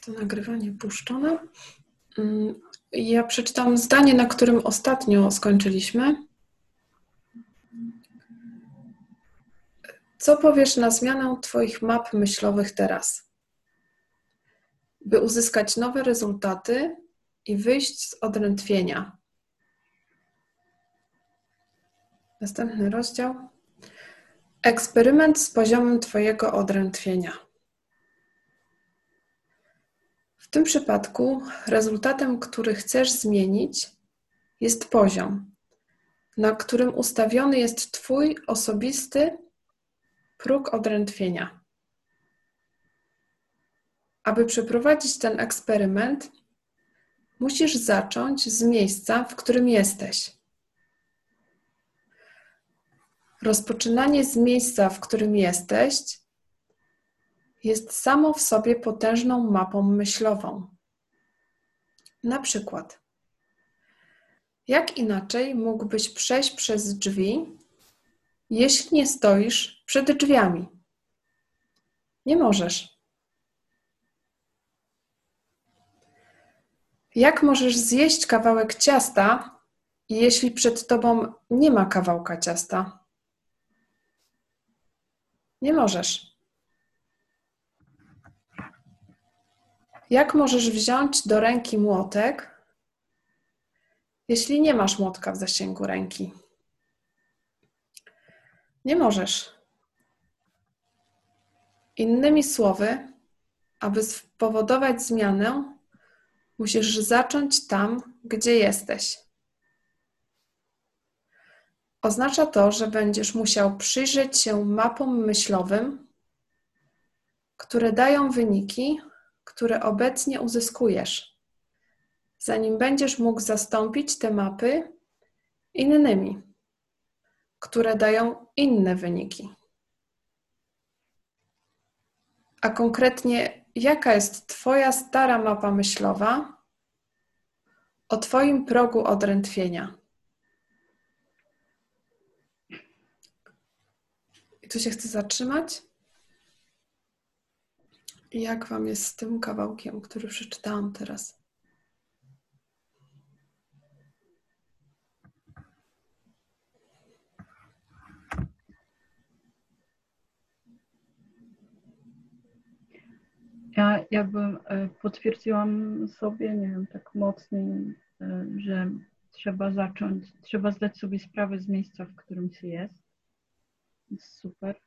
To nagrywanie puszczone. Mm, ja przeczytam zdanie, na którym ostatnio skończyliśmy. Co powiesz na zmianę Twoich map myślowych teraz? By uzyskać nowe rezultaty i wyjść z odrętwienia. Następny rozdział. Eksperyment z poziomem Twojego odrętwienia. W tym przypadku rezultatem, który chcesz zmienić, jest poziom, na którym ustawiony jest Twój osobisty próg odrętwienia. Aby przeprowadzić ten eksperyment, musisz zacząć z miejsca, w którym jesteś. Rozpoczynanie z miejsca, w którym jesteś, jest samo w sobie potężną mapą myślową. Na przykład, jak inaczej mógłbyś przejść przez drzwi, jeśli nie stoisz przed drzwiami? Nie możesz. Jak możesz zjeść kawałek ciasta, jeśli przed tobą nie ma kawałka ciasta? Nie możesz. Jak możesz wziąć do ręki młotek, jeśli nie masz młotka w zasięgu ręki? Nie możesz. Innymi słowy, aby spowodować zmianę, musisz zacząć tam, gdzie jesteś. Oznacza to, że będziesz musiał przyjrzeć się mapom myślowym, które dają wyniki, które obecnie uzyskujesz, zanim będziesz mógł zastąpić te mapy innymi, które dają inne wyniki. A konkretnie, jaka jest Twoja stara mapa myślowa o Twoim progu odrętwienia? Tu się chcę zatrzymać. Jak Wam jest z tym kawałkiem, który przeczytałam teraz? Ja jakby e, potwierdziłam sobie, nie wiem, tak mocniej, e, że trzeba zacząć, trzeba zdać sobie sprawę z miejsca, w którym się jest. Jest super,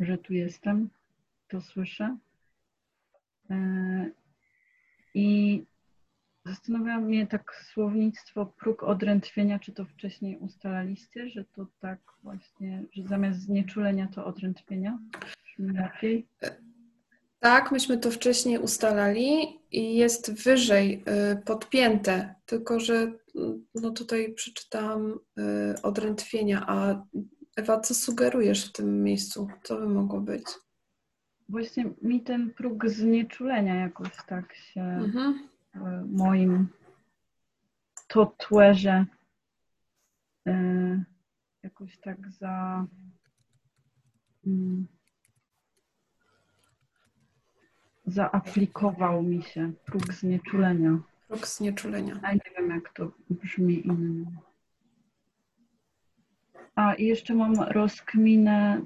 że tu jestem, to słyszę. E, I zastanawia mnie tak słownictwo próg odrętwienia, czy to wcześniej ustalaliście, że to tak właśnie, że zamiast znieczulenia to odrętwienia? Lepiej? Tak, myśmy to wcześniej ustalali i jest wyżej y, podpięte, tylko że y, no tutaj przeczytałam y, odrętwienia, a Ewa, co sugerujesz w tym miejscu? Co by mogło być? Właśnie mi ten próg znieczulenia jakoś tak się mhm. w moim totwerze jakoś tak za... Mm, zaaplikował mi się próg znieczulenia. Próg znieczulenia. A nie wiem, jak to brzmi inny. A i jeszcze mam rozkminę,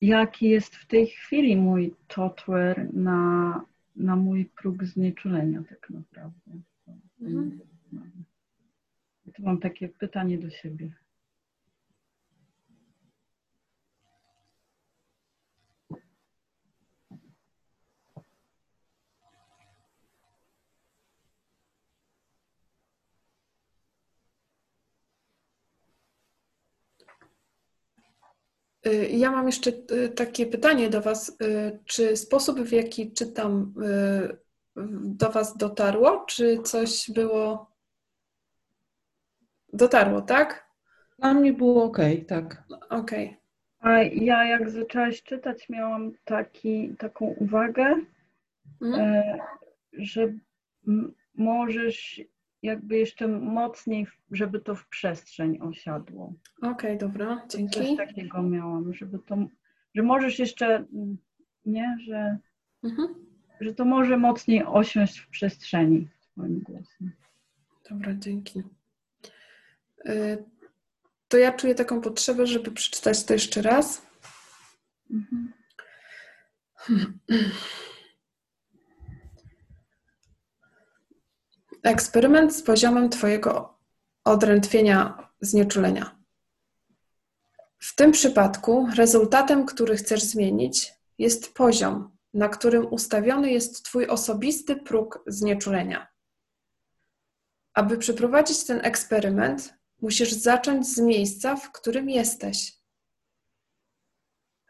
jaki jest w tej chwili mój totwer na, na mój próg znieczulenia tak naprawdę. Mhm. To mam takie pytanie do siebie. Ja mam jeszcze y, takie pytanie do Was. Y, czy sposób, w jaki czytam, do Was dotarło? Czy coś było. Dotarło, tak? Dla mnie było ok, tak. Okej. Okay. A ja jak zaczęłaś czytać, miałam taki, taką uwagę, mm. że możesz jakby jeszcze mocniej, żeby to w przestrzeń osiadło. Okej, okay, dobra, dzięki. Coś takiego miałam, żeby to, że możesz jeszcze, nie, że, mhm. że to może mocniej osiąść w przestrzeni Twoim głosem. Dobra, dzięki. Y, to ja czuję taką potrzebę, żeby przeczytać to jeszcze raz. Mhm. Eksperyment z poziomem Twojego odrętwienia znieczulenia. W tym przypadku rezultatem, który chcesz zmienić, jest poziom, na którym ustawiony jest Twój osobisty próg znieczulenia. Aby przeprowadzić ten eksperyment, musisz zacząć z miejsca, w którym jesteś.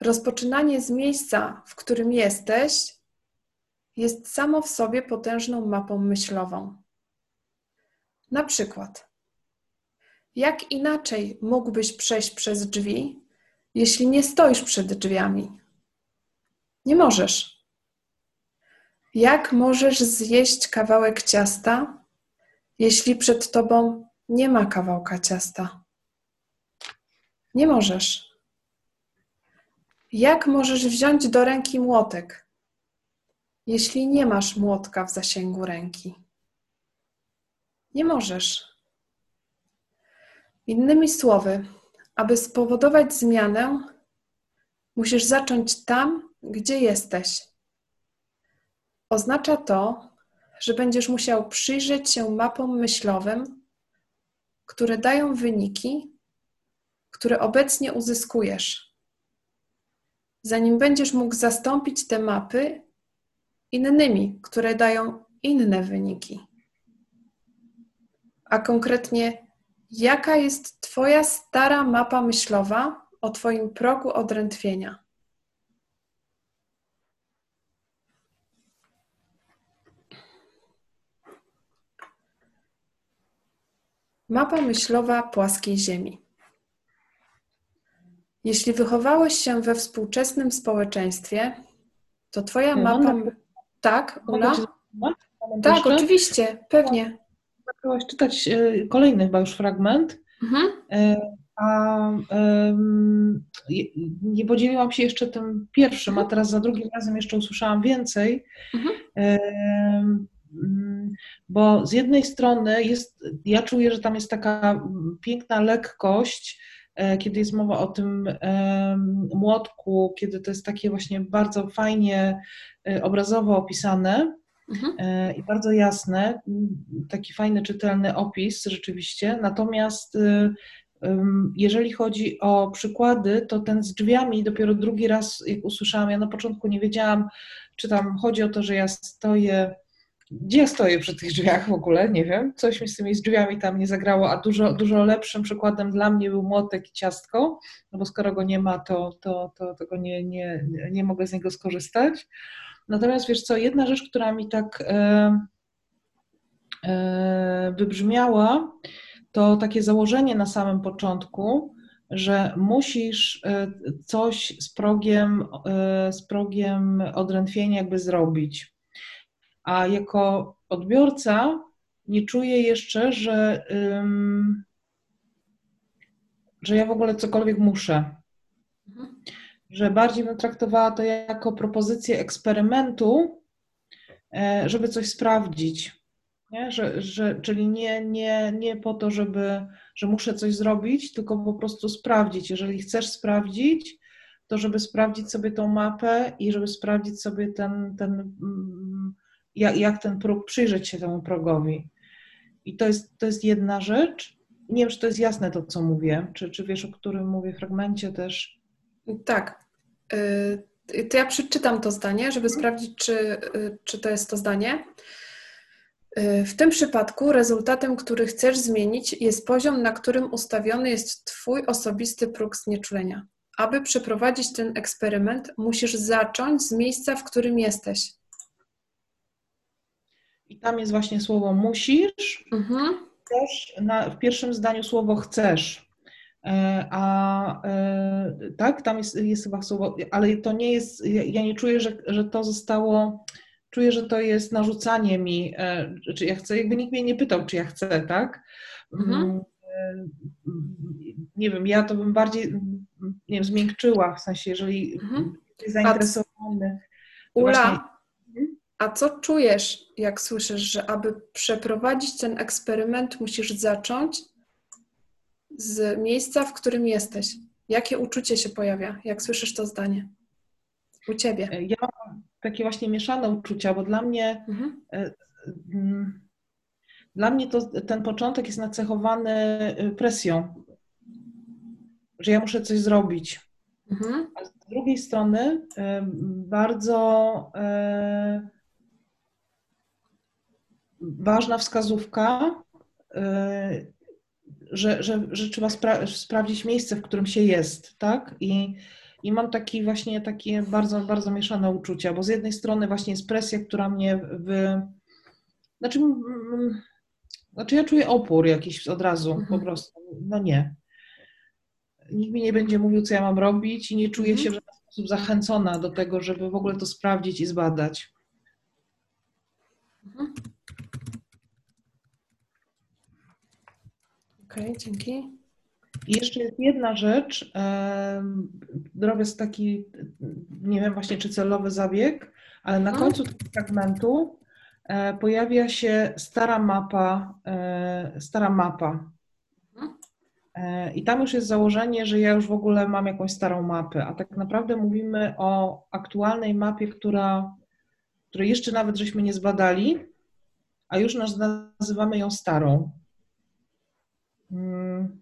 Rozpoczynanie z miejsca, w którym jesteś, jest samo w sobie potężną mapą myślową. Na przykład, jak inaczej mógłbyś przejść przez drzwi, jeśli nie stoisz przed drzwiami? Nie możesz. Jak możesz zjeść kawałek ciasta, jeśli przed tobą nie ma kawałka ciasta? Nie możesz. Jak możesz wziąć do ręki młotek, jeśli nie masz młotka w zasięgu ręki? Nie możesz. Innymi słowy, aby spowodować zmianę, musisz zacząć tam, gdzie jesteś. Oznacza to, że będziesz musiał przyjrzeć się mapom myślowym, które dają wyniki, które obecnie uzyskujesz. Zanim będziesz mógł zastąpić te mapy innymi, które dają inne wyniki. A konkretnie, jaka jest Twoja stara mapa myślowa o Twoim progu odrętwienia? Mapa myślowa płaskiej Ziemi. Jeśli wychowałeś się we współczesnym społeczeństwie, to Twoja mapa. Tak, Ula? Tak, oczywiście, pewnie. Zaczęłaś czytać e, kolejny chyba już fragment. Mhm. E, a um, nie podzieliłam się jeszcze tym pierwszym, a teraz za drugim razem jeszcze usłyszałam więcej. Mhm. Um, bo z jednej strony jest, ja czuję, że tam jest taka piękna lekkość, e, kiedy jest mowa o tym młotku, kiedy to jest takie właśnie bardzo fajnie obrazowo opisane mhm. E, i bardzo jasne, taki fajny, czytelny opis rzeczywiście. Natomiast jeżeli chodzi o przykłady, to ten z drzwiami dopiero drugi raz, jak usłyszałam, ja na początku nie wiedziałam, czy tam chodzi o to, że ja stoję gdzie ja stoję przy tych drzwiach w ogóle, nie wiem, coś mi z tymi drzwiami tam nie zagrało, a dużo, dużo lepszym przykładem dla mnie był młotek i ciastko, no bo skoro go nie ma, to, to, to, to go nie, nie, nie mogę z niego skorzystać. Natomiast wiesz co, jedna rzecz, która mi tak e, e, wybrzmiała, to takie założenie na samym początku, że musisz e, coś z progiem, e, z progiem odrętwienia jakby zrobić a jako odbiorca nie czuję jeszcze, że, że ja w ogóle cokolwiek muszę. Że bardziej bym traktowała to jako propozycję eksperymentu, e, żeby coś sprawdzić. Nie? Że, że, czyli nie, nie, nie po to, żeby, że muszę coś zrobić, tylko po prostu sprawdzić. Jeżeli chcesz sprawdzić, to żeby sprawdzić sobie tą mapę i żeby sprawdzić sobie ten, ten mm, jak, jak ten próg, przyjrzeć się temu progowi. I to jest, to jest jedna rzecz. Nie wiem, czy to jest jasne to, co mówię. Czy, czy wiesz, o którym mówię fragmencie też? Tak. Y, to ja przeczytam to zdanie, żeby sprawdzić, czy, y, czy to jest to zdanie. Y, w tym przypadku rezultatem, który chcesz zmienić, jest poziom, na którym ustawiony jest Twój osobisty próg znieczulenia. Aby przeprowadzić ten eksperyment, musisz zacząć z miejsca, w którym jesteś. I tam jest właśnie słowo musisz, mhm. też na, w pierwszym zdaniu słowo chcesz. E, a e, tak, tam jest, jest chyba słowo, ale to nie jest, ja nie czuję, że, że to zostało, czuję, że to jest narzucanie mi, e, czy ja chcę, jakby nikt mnie nie pytał, czy ja chcę, tak? Mhm. Mm, nie wiem, ja to bym bardziej, nie wiem, zmiękczyła, w sensie, jeżeli mhm. jest zainteresowany. Ula, właśnie... A co czujesz, jak słyszysz, że aby przeprowadzić ten eksperyment, musisz zacząć z miejsca, w którym jesteś? Jakie uczucie się pojawia, jak słyszysz to zdanie u ciebie? Ja mam takie właśnie mieszane uczucia, bo dla mnie mhm. E, mm, dla mnie to, ten początek jest nacechowany y, presją, że ja muszę coś zrobić. Mhm. A z drugiej strony bardzo ważna wskazówka, że, że, że trzeba spra sprawdzić miejsce, w którym się jest, tak? I, i mam taki właśnie takie bardzo, bardzo mieszane uczucia, bo z jednej strony właśnie jest presja, która mnie w... Znaczy, znaczy ja czuję opór jakiś od razu, mhm. po prostu. No nie. Nikt mi nie będzie mówił, co ja mam robić i nie czuję mhm. się w żaden sposób zachęcona do tego, żeby w ogóle to sprawdzić i zbadać. Mhm. Okej, okay, dzięki. I jeszcze jest jedna rzecz. Robię taki, nie wiem właśnie czy celowy zabieg, ale na końcu tego fragmentu E, pojawia się stara mapa, e, stara mapa. E, I tam już jest założenie, że ja już w ogóle mam jakąś starą mapę, a tak naprawdę mówimy o aktualnej mapie, która, której jeszcze nawet żeśmy nie zbadali, a już nazywamy ją starą. Hmm.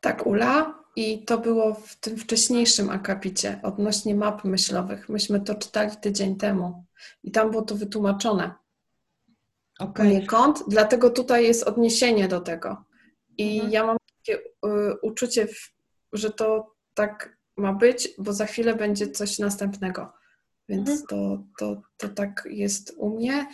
Tak, Ula. I to było w tym wcześniejszym akapicie odnośnie map myślowych. Myśmy to czytali tydzień temu i tam było to wytłumaczone. Okay. Dlatego tutaj jest odniesienie do tego. I mhm. ja mam takie y, uczucie, że to tak ma być, bo za chwilę będzie coś następnego. Więc mhm. to, to, to tak jest u mnie.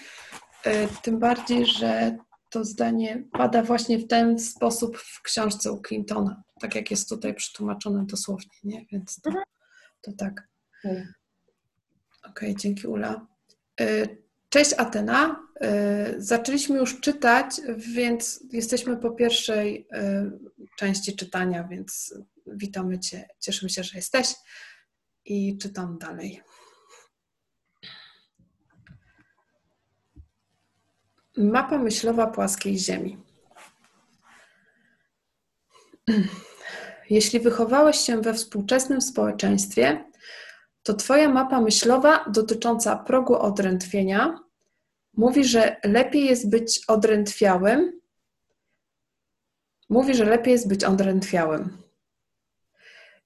Y, tym bardziej, że to zdanie pada właśnie w ten sposób w książce u Clintona, tak jak jest tutaj przetłumaczone dosłownie, nie? Więc to, mhm. to tak. Okej, okay, dzięki Ula. Y, cześć Atena. Y, zaczęliśmy już czytać, więc jesteśmy po pierwszej y, części czytania, więc witamy Cię. Cieszymy się, że jesteś i czytam dalej. Mapa myślowa płaskiej Ziemi. Jeśli wychowałeś się we współczesnym społeczeństwie, to Twoja mapa myślowa dotycząca progu odrętwienia mówi, że lepiej jest być odrętwiałym. Mówi, że lepiej jest być odrętwiałym.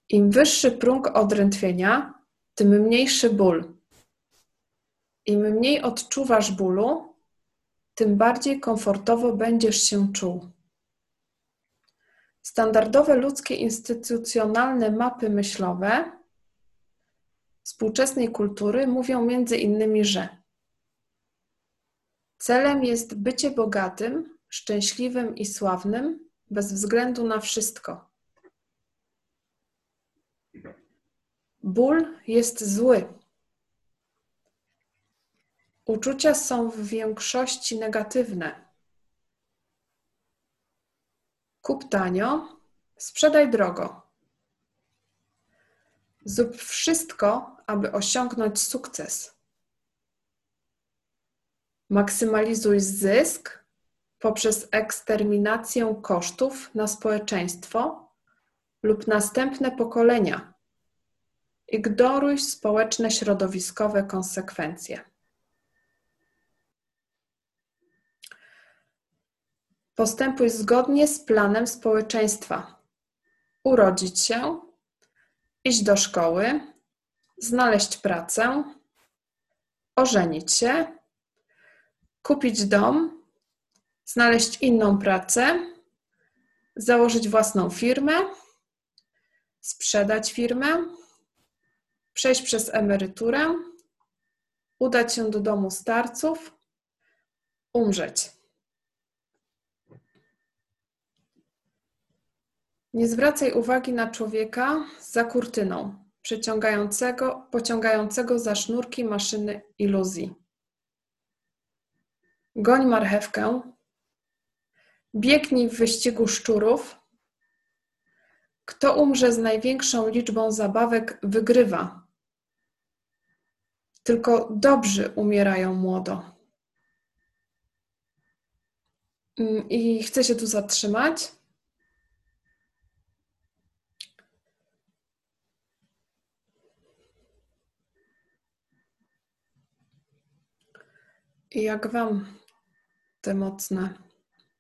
Im wyższy próg odrętwienia, tym mniejszy ból. Im mniej odczuwasz bólu, tym bardziej komfortowo będziesz się czuł. Standardowe ludzkie instytucjonalne mapy myślowe współczesnej kultury mówią między innymi, że celem jest bycie bogatym, szczęśliwym i sławnym bez względu na wszystko. Ból jest zły. Uczucia są w większości negatywne. Kup tanio, sprzedaj drogo. Zrób wszystko, aby osiągnąć sukces. Maksymalizuj zysk poprzez eksterminację kosztów na społeczeństwo lub następne pokolenia. Ignoruj społeczne środowiskowe konsekwencje. Postępuj zgodnie z planem społeczeństwa. Urodzić się, iść do szkoły, znaleźć pracę, ożenić się, kupić dom, znaleźć inną pracę, założyć własną firmę, sprzedać firmę, przejść przez emeryturę, udać się do domu starców, umrzeć. Nie zwracaj uwagi na człowieka za kurtyną, przeciągającego, pociągającego za sznurki maszyny iluzji. Goń marchewkę, biegnij w wyścigu szczurów. Kto umrze z największą liczbą zabawek, wygrywa. tylko dobrzy umierają młodo. Mm, I chcę się tu zatrzymać. Jak Wam te mocne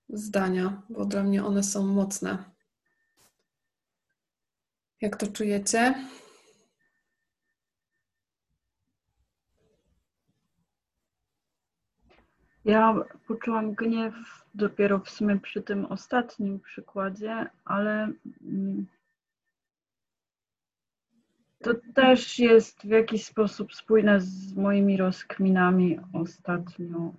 zdania, bo dla mnie one są mocne. Jak to czujecie? Ja poczułam gniew dopiero w sumie przy tym ostatnim przykładzie, ale mm, to też jest w jakiś sposób spójne z moimi rozkminami ostatnio.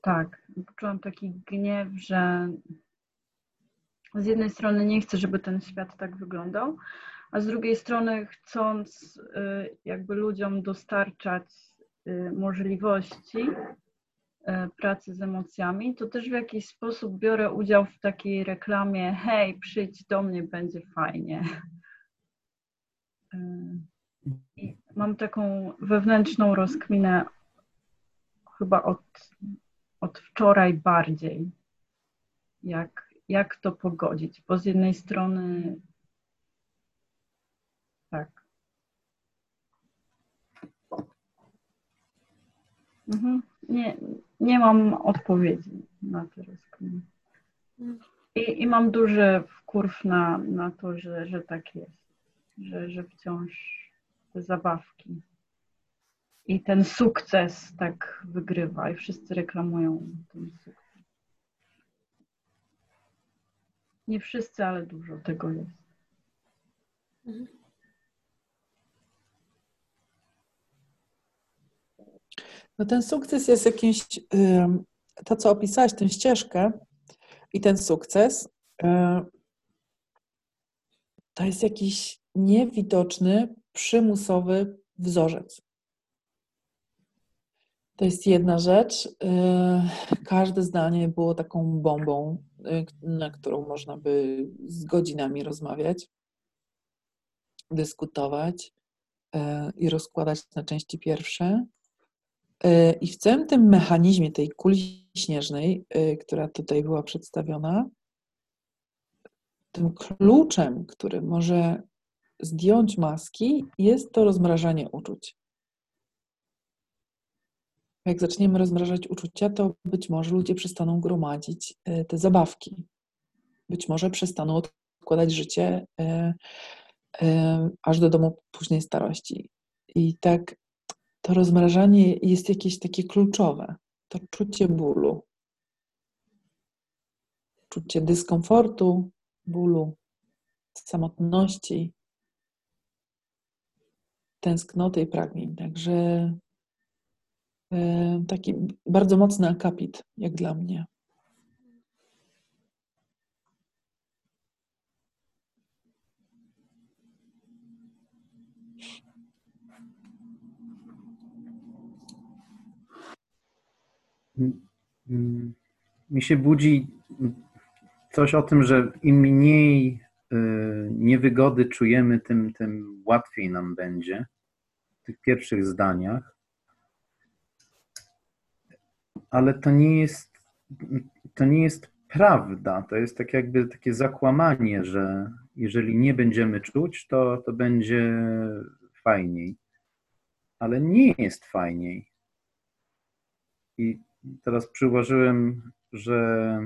Tak, poczułam taki gniew, że z jednej strony nie chcę, żeby ten świat tak wyglądał, a z drugiej strony chcąc y, jakby ludziom dostarczać y, możliwości pracy z emocjami, to też w jakiś sposób biorę udział w takiej reklamie: hej, przyjdź do mnie, będzie fajnie. I mam taką wewnętrzną rozkminę chyba od, od wczoraj bardziej, jak jak to pogodzić, bo z jednej strony tak. Mhm. Nie, nie mam odpowiedzi na te rozkminy. I, I mam duży wkurw na, na to, że, że tak jest, że, że wciąż te zabawki i ten sukces tak wygrywa i wszyscy reklamują ten sukces. Nie wszyscy, ale dużo tego jest. No ten sukces jest jakimś, to co opisałaś, tę ścieżkę i ten sukces, to jest jakiś niewidoczny, przymusowy wzorzec. To jest jedna rzecz. Każde zdanie było taką bombą Y, na którą można by z godzinami rozmawiać, dyskutować y, i rozkładać na części pierwsze. Y, I w całym tym mechanizmie tej kuli śnieżnej, która tutaj była przedstawiona, tym kluczem, który może zdjąć maski, jest to rozmrażanie uczuć jak zaczniemy rozmrażać uczucia, to być może ludzie przestaną gromadzić e, te zabawki. Być może przestaną odkładać życie aż do domu późnej starości. I tak to rozmrażanie jest jakieś takie kluczowe. To czucie bólu, czucie dyskomfortu, bólu, samotności, tęsknoty i pragnień. Także taki bardzo mocny akapit, jak dla mnie. Mi się budzi coś o tym, że im mniej y, niewygody czujemy, tym, tym łatwiej nam będzie w tych pierwszych zdaniach ale to nie jest, to nie jest prawda. To jest tak jakby takie zakłamanie, że jeżeli nie będziemy czuć, to, to będzie fajniej. Ale nie jest fajniej. I teraz przyłożyłem, że,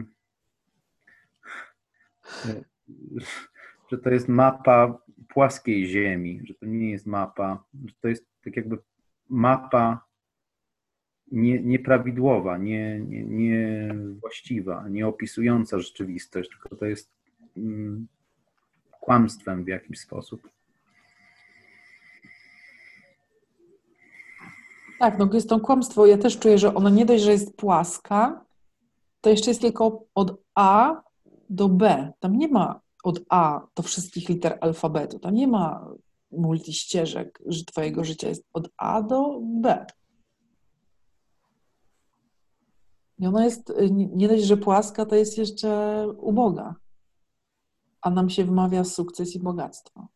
że to jest mapa płaskiej Ziemi, że to nie jest mapa, że to jest tak jakby mapa nie, nieprawidłowa, nie, nie, niewłaściwa, nie opisująca rzeczywistość, tylko to jest mm, kłamstwem w jakiś sposób. Tak, no jest to kłamstwo. Ja też czuję, że ona nie dość, że jest płaska, to jeszcze jest tylko od A do B. Tam nie ma od A do wszystkich liter alfabetu. Tam nie ma multiścieżek, że twojego życia jest od A do B. I ona jest, y, nie dość, że płaska, to jest jeszcze uboga. A nam się wmawia sukces i bogactwo.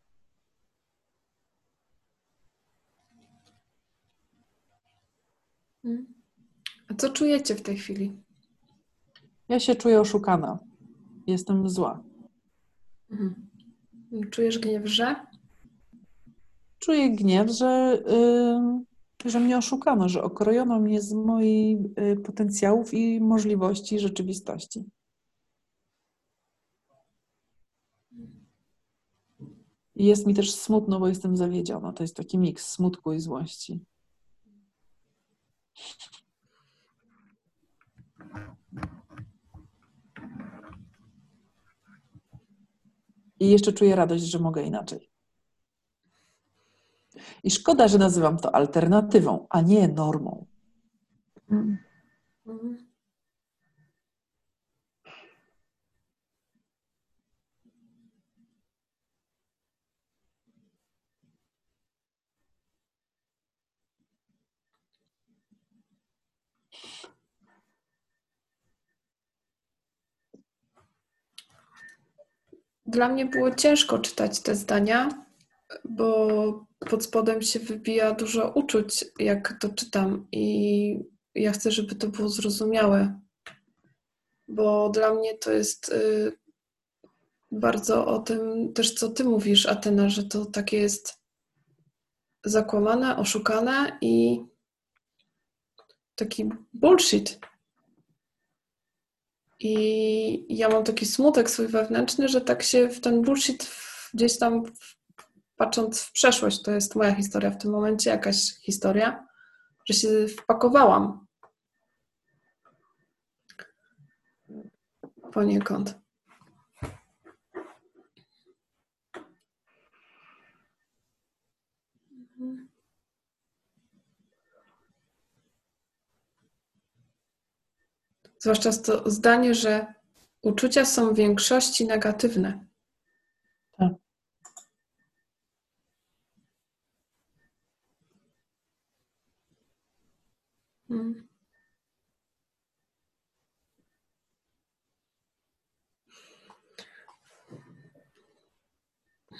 A co czujecie w tej chwili? Ja się czuję oszukana. Jestem zła. Mhm. Czujesz gniew, że? Czuję gniew, że, yy, że mnie oszukano, że okrojono mnie z moich yy, potencjałów i możliwości rzeczywistości. I jest mi też smutno, bo jestem zawiedziona. To jest taki miks smutku i złości. I jeszcze czuję radość, że mogę inaczej. I szkoda, że nazywam to alternatywą, a nie normą. Mm. Dla mnie było ciężko czytać te zdania, bo pod spodem się wybija dużo uczuć, jak to czytam, i ja chcę, żeby to było zrozumiałe, bo dla mnie to jest y, bardzo o tym też, co ty mówisz, Atena, że to takie jest zakłamane, oszukane i taki bullshit. I ja mam taki smutek swój wewnętrzny, że tak się w ten bullshit gdzieś tam patrząc w przeszłość, to jest moja historia w tym momencie, jakaś historia, że się wpakowałam poniekąd. Zwłaszcza to zdanie, że uczucia są w większości negatywne. Tak. Hmm.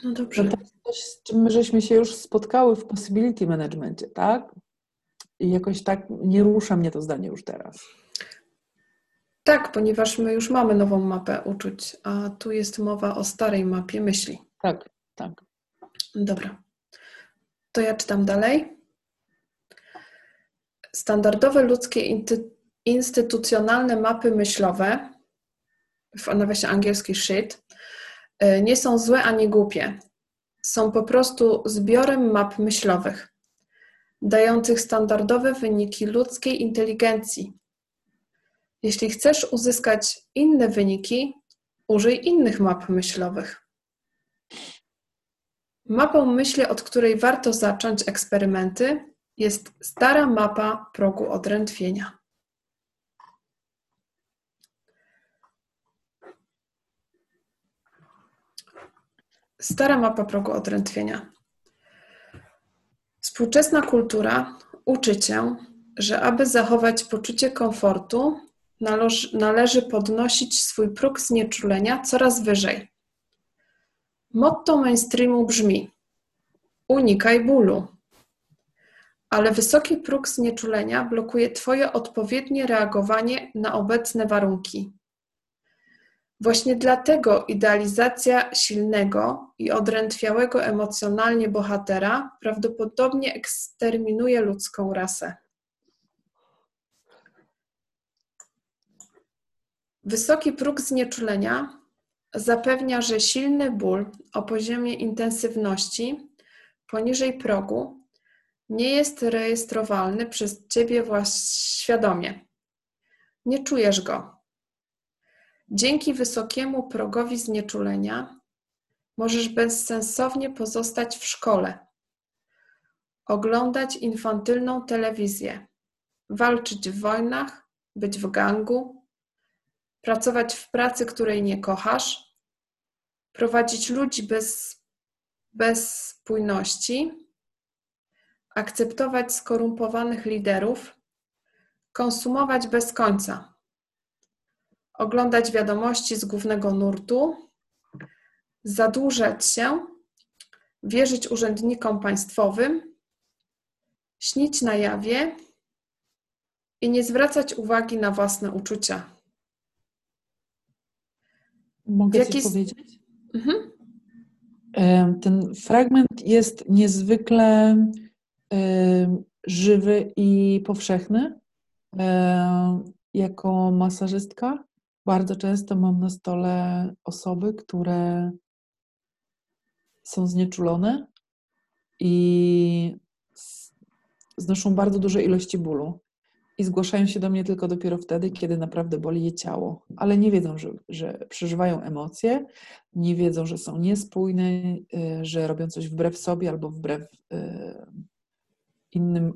No dobrze. No to jest coś, z czym my żeśmy się już spotkały w possibility managementie, tak? I jakoś tak nie rusza mnie to zdanie już teraz. Tak, ponieważ my już mamy nową mapę uczuć, a tu jest mowa o starej mapie myśli. Tak, tak. Dobra. To ja czytam dalej. Standardowe ludzkie instytucjonalne mapy myślowe, w nawiasie angielski shit, y, nie są złe ani głupie. Są po prostu zbiorem map myślowych, dających standardowe wyniki ludzkiej inteligencji, jeśli chcesz uzyskać inne wyniki, użyj innych map myślowych. Mapą myśli, od której warto zacząć eksperymenty, jest stara mapa progu odrętwienia. Stara mapa progu odrętwienia. Współczesna kultura uczy cię, że aby zachować poczucie komfortu, należy podnosić swój próg znieczulenia coraz wyżej. Motto mainstreamu brzmi: unikaj bólu. Ale wysoki próg znieczulenia blokuje Twoje odpowiednie reagowanie na obecne warunki. Właśnie dlatego idealizacja silnego i odrętwiałego emocjonalnie bohatera prawdopodobnie eksterminuje ludzką rasę. Wysoki próg znieczulenia zapewnia, że silny ból o poziomie intensywności poniżej progu nie jest rejestrowalny przez Ciebie świadomie. Nie czujesz go. Dzięki wysokiemu progowi znieczulenia możesz bezsensownie pozostać w szkole, oglądać infantylną telewizję, walczyć w wojnach, być w gangu, pracować w pracy, której nie kochasz, prowadzić ludzi bez, bez spójności, akceptować skorumpowanych liderów, konsumować bez końca, oglądać wiadomości z głównego nurtu, zadłużać się, wierzyć urzędnikom państwowym, śnić na jawie, i nie zwracać uwagi na własne uczucia. Mogę jaki... coś powiedzieć? Mhm. Ten fragment jest niezwykle żywy i powszechny. Jako masażystka bardzo często mam na stole osoby, które są znieczulone i znoszą bardzo duże ilości bólu i zgłaszają się do mnie tylko dopiero wtedy, kiedy naprawdę boli je ciało, ale nie wiedzą, że, że przeżywają emocje, nie wiedzą, że są niespójne, y, że robią coś wbrew sobie albo wbrew y, innym.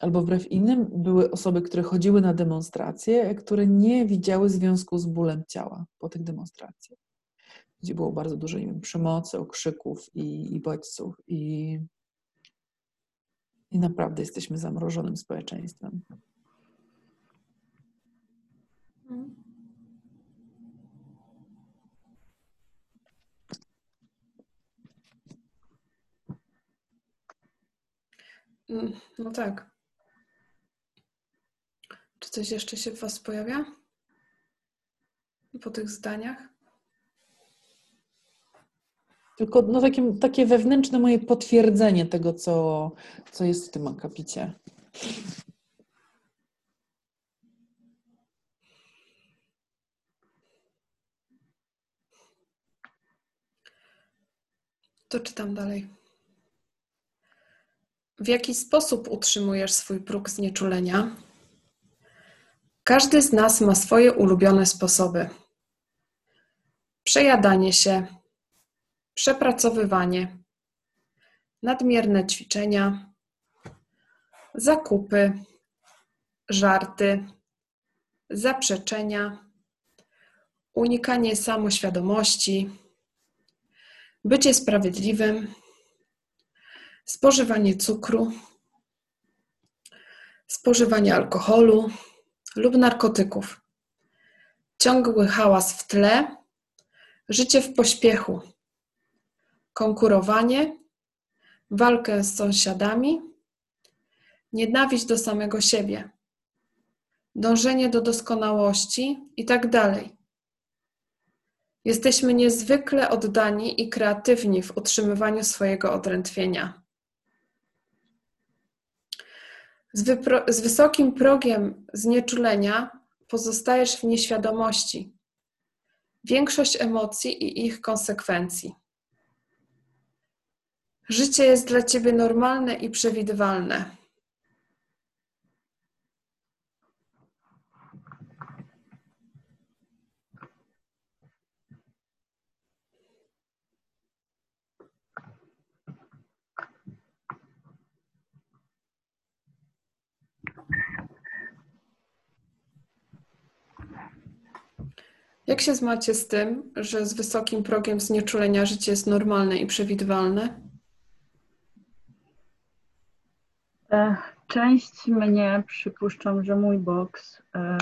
Albo wbrew innym były osoby, które chodziły na demonstracje, które nie widziały związku z bólem ciała po tych demonstracjach, gdzie było bardzo dużo wiem, przemocy, okrzyków i, i bodźców. I i naprawdę jesteśmy zamrożonym społeczeństwem. Mm, no tak. Czy coś jeszcze się w Was pojawia? Po tych zdaniach? Tylko no, takie, takie wewnętrzne moje potwierdzenie tego, co, co jest w tym akapicie. To czytam dalej. W jaki sposób utrzymujesz swój próg znieczulenia? Każdy z nas ma swoje ulubione sposoby. Przejadanie się, przepracowywanie, nadmierne ćwiczenia, zakupy, żarty, zaprzeczenia, unikanie samoświadomości, bycie sprawiedliwym, spożywanie cukru, spożywanie alkoholu lub narkotyków, ciągły hałas w tle, życie w pośpiechu konkurowanie, walkę z sąsiadami, nienawiść do samego siebie, dążenie do doskonałości itd. Tak Jesteśmy niezwykle oddani i kreatywni w utrzymywaniu swojego odrętwienia. Z, z wysokim progiem znieczulenia pozostajesz w nieświadomości. Większość emocji i ich konsekwencji. Życie jest dla ciebie normalne i przewidywalne. Jak się zmacie z tym, że z wysokim progiem znieczulenia życie jest normalne i przewidywalne? E, część mnie, przypuszczam, że mój boks. E,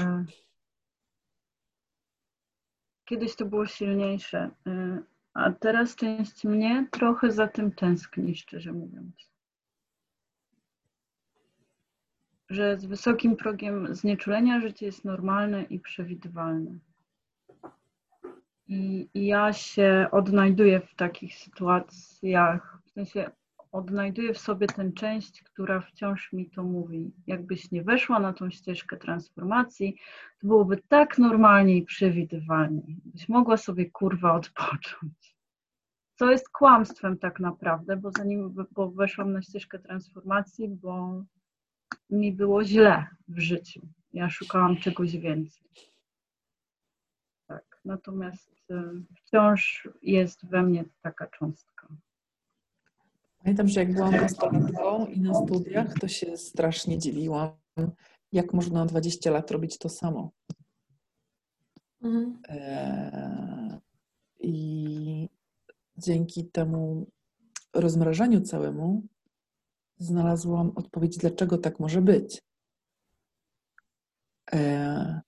kiedyś to było silniejsze, e, a teraz część mnie trochę za tym tęskni, szczerze mówiąc. Że z wysokim progiem znieczulenia życie jest normalne i przewidywalne. I, I, ja się odnajduję w takich sytuacjach, w sensie odnajduję w sobie tę część, która wciąż mi to mówi. Jakbyś nie weszła na tą ścieżkę transformacji, to byłoby tak normalnie i przewidywalnie. Byś mogła sobie kurwa odpocząć. Co jest kłamstwem tak naprawdę, bo zanim bo weszłam na ścieżkę transformacji, bo mi było źle w życiu. Ja szukałam czegoś więcej. Tak, natomiast y, wciąż jest we mnie taka cząstka. Pamiętam, że jak byłam nastolatką i na studiach, to się strasznie dziwiłam, jak można 20 lat robić to samo. Mhm. E, I dzięki temu rozmrażaniu całemu znalazłam odpowiedź, dlaczego tak może być. E,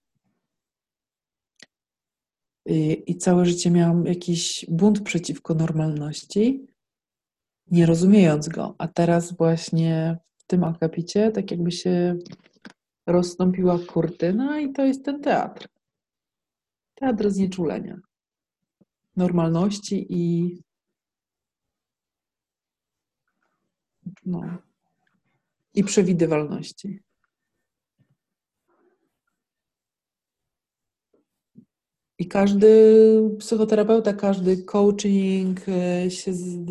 i, I całe życie miałam jakiś bunt przeciwko normalności, nie rozumiejąc go. A teraz właśnie w tym akapicie, tak jakby się rozstąpiła kurtyna i to jest ten teatr. Teatr znieczulenia, normalności i no, i przewidywalności. I każdy psychoterapeuta, każdy coaching e, się z,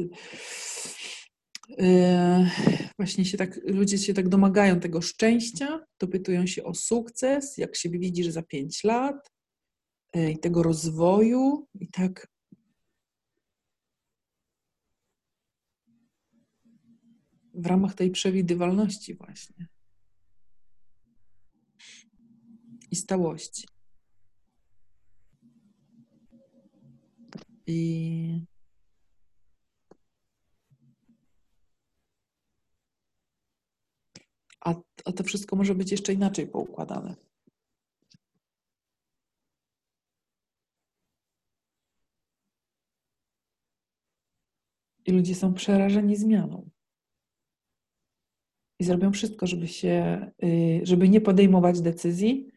właśnie się tak, ludzie się tak domagają tego szczęścia, dopytują się o sukces, jak się widzisz za pięć lat e, i tego rozwoju i tak w ramach tej przewidywalności właśnie i stałości. I a, to wszystko może być jeszcze inaczej poukładane. I ludzie są przerażeni zmianą. I zrobią wszystko, żeby się, y, żeby nie podejmować decyzji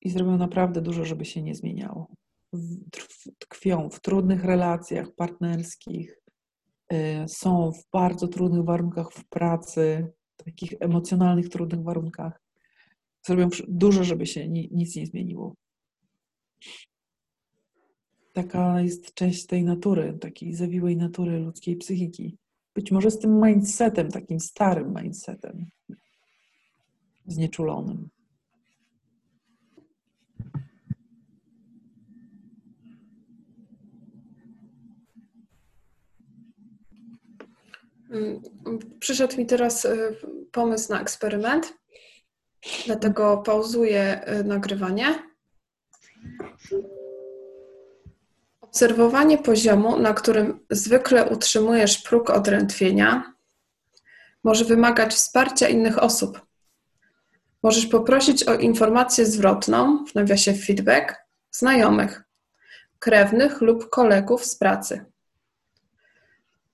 i zrobią naprawdę dużo, żeby się nie zmieniało tkwią w trudnych relacjach partnerskich, y, są w bardzo trudnych warunkach w pracy, takich emocjonalnych, trudnych warunkach. Zrobią dużo, żeby się nic nie zmieniło. Taka jest część tej natury, takiej zawiłej natury ludzkiej psychiki. Być może z tym mindsetem, takim starym mindsetem, znieczulonym. Przyszedł mi teraz y, pomysł na eksperyment, dlatego pauzuję y, nagrywanie. Obserwowanie poziomu, na którym zwykle utrzymujesz próg odrętwienia, może wymagać wsparcia innych osób. Możesz poprosić o informację zwrotną, w nawiasie feedback, znajomych, krewnych lub kolegów z pracy.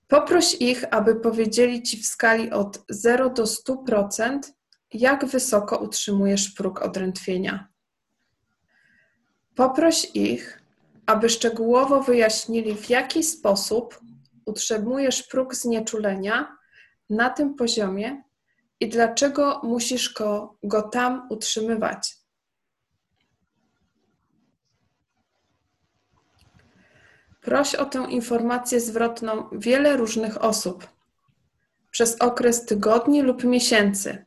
Poproś ich, aby powiedzieli Ci w skali od 0 do 100%, jak wysoko utrzymujesz próg odrętwienia. Poproś ich, aby szczegółowo wyjaśnili, w jaki sposób utrzymujesz próg znieczulenia na tym poziomie i dlaczego musisz go, go tam utrzymywać. Proś o tę informację zwrotną wiele różnych osób przez okres tygodni lub miesięcy.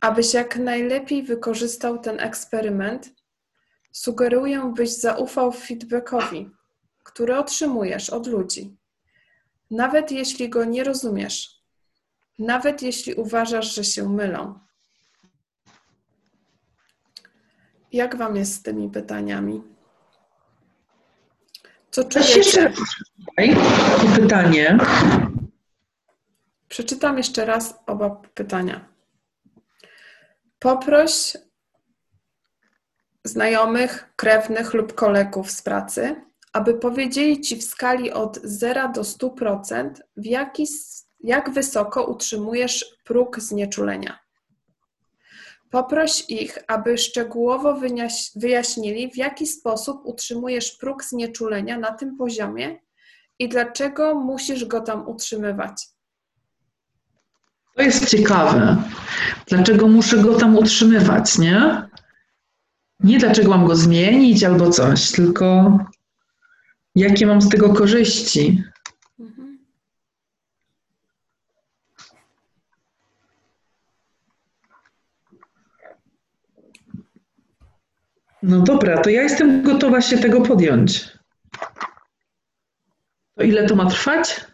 Abyś jak najlepiej wykorzystał ten eksperyment, sugeruję, byś zaufał feedbackowi, który otrzymujesz od ludzi. Nawet jeśli go nie rozumiesz, nawet jeśli uważasz, że się mylą. Jak Wam jest z tymi pytaniami? Co czujecie? Jeszcze pytanie. Przeczytam jeszcze raz oba pytania. Poproś znajomych, krewnych lub kolegów z pracy, aby powiedzieli Ci w skali od 0 do 100%, w jaki, jak wysoko utrzymujesz próg znieczulenia. Poproś ich, aby szczegółowo wyjaśnili, w jaki sposób utrzymujesz próg znieczulenia na tym poziomie i dlaczego musisz go tam utrzymywać. To jest ciekawe. Dlaczego muszę go tam utrzymywać, nie? Nie dlaczego mam go zmienić albo coś, tylko jakie mam z tego korzyści. No dobra, to ja jestem gotowa się tego podjąć. To ile to ma trwać?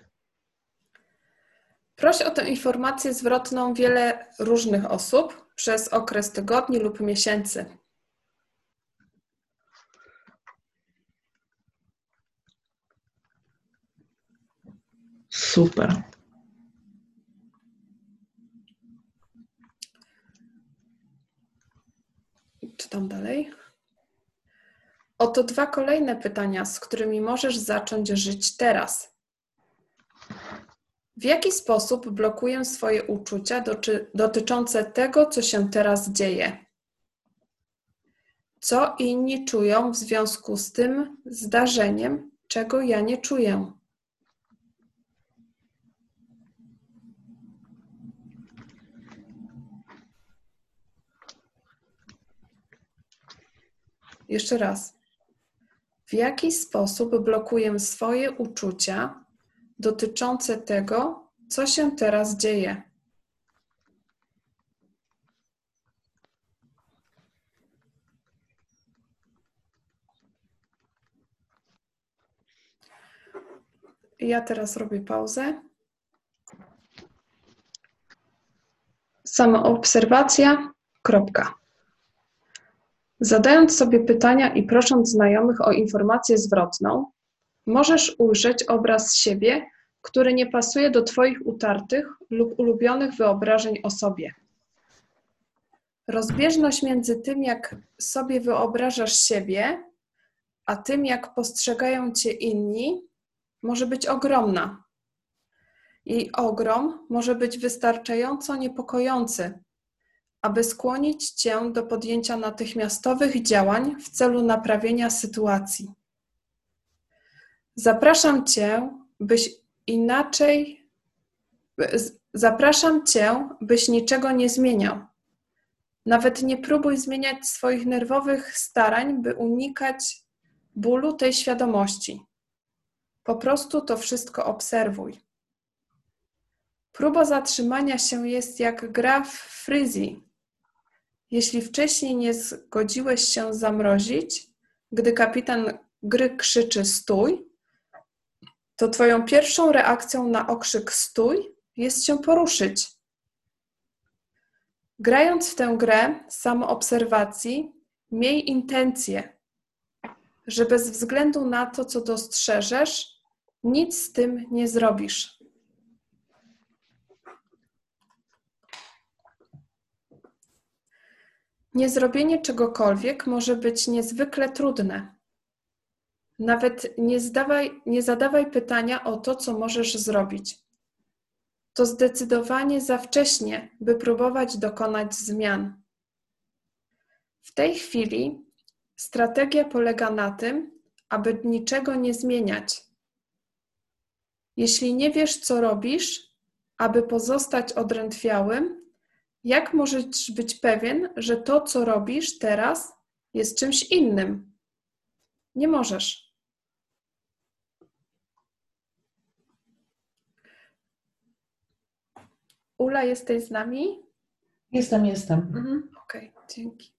Proś o tę informację zwrotną wiele różnych osób przez okres tygodni lub miesięcy. Super. Czytam dalej. Oto dwa kolejne pytania, z którymi możesz zacząć żyć teraz. W jaki sposób blokuję swoje uczucia dotyczące tego, co się teraz dzieje? Co inni czują w związku z tym zdarzeniem, czego ja nie czuję? Jeszcze raz. W jaki sposób blokuję swoje uczucia dotyczące tego, co się teraz dzieje? Ja teraz robię pauzę. Samoobserwacja. Kropka. Zadając sobie pytania i prosząc znajomych o informację zwrotną, możesz ujrzeć obraz siebie, który nie pasuje do Twoich utartych lub ulubionych wyobrażeń o sobie. Rozbieżność między tym, jak sobie wyobrażasz siebie, a tym, jak postrzegają Cię inni, może być ogromna. Jej ogrom może być wystarczająco niepokojący, aby skłonić Cię do podjęcia natychmiastowych działań w celu naprawienia sytuacji. Zapraszam Cię, byś inaczej. Zapraszam Cię, byś niczego nie zmieniał. Nawet nie próbuj zmieniać swoich nerwowych starań, by unikać bólu tej świadomości. Po prostu to wszystko obserwuj. Próba zatrzymania się jest jak gra w fryzji. Jeśli wcześniej nie zgodziłeś się zamrozić, gdy kapitan gry krzyczy stój, to twoją pierwszą reakcją na okrzyk stój jest się poruszyć. Grając w tę grę samoobserwacji, miej intencję, że bez względu na to, co dostrzeżesz, nic z tym nie zrobisz. Niezrobienie czegokolwiek może być niezwykle trudne. Nawet nie, zdawaj, nie zadawaj pytania o to, co możesz zrobić. To zdecydowanie za wcześnie, by próbować dokonać zmian. W tej chwili strategia polega na tym, aby niczego nie zmieniać. Jeśli nie wiesz, co robisz, aby pozostać odrętwiałym, jak możesz być pewien, że to, co robisz teraz, jest czymś innym? Nie możesz. Ula, jesteś z nami? Jestem, jestem. Mhm. Okej, okay, dzięki.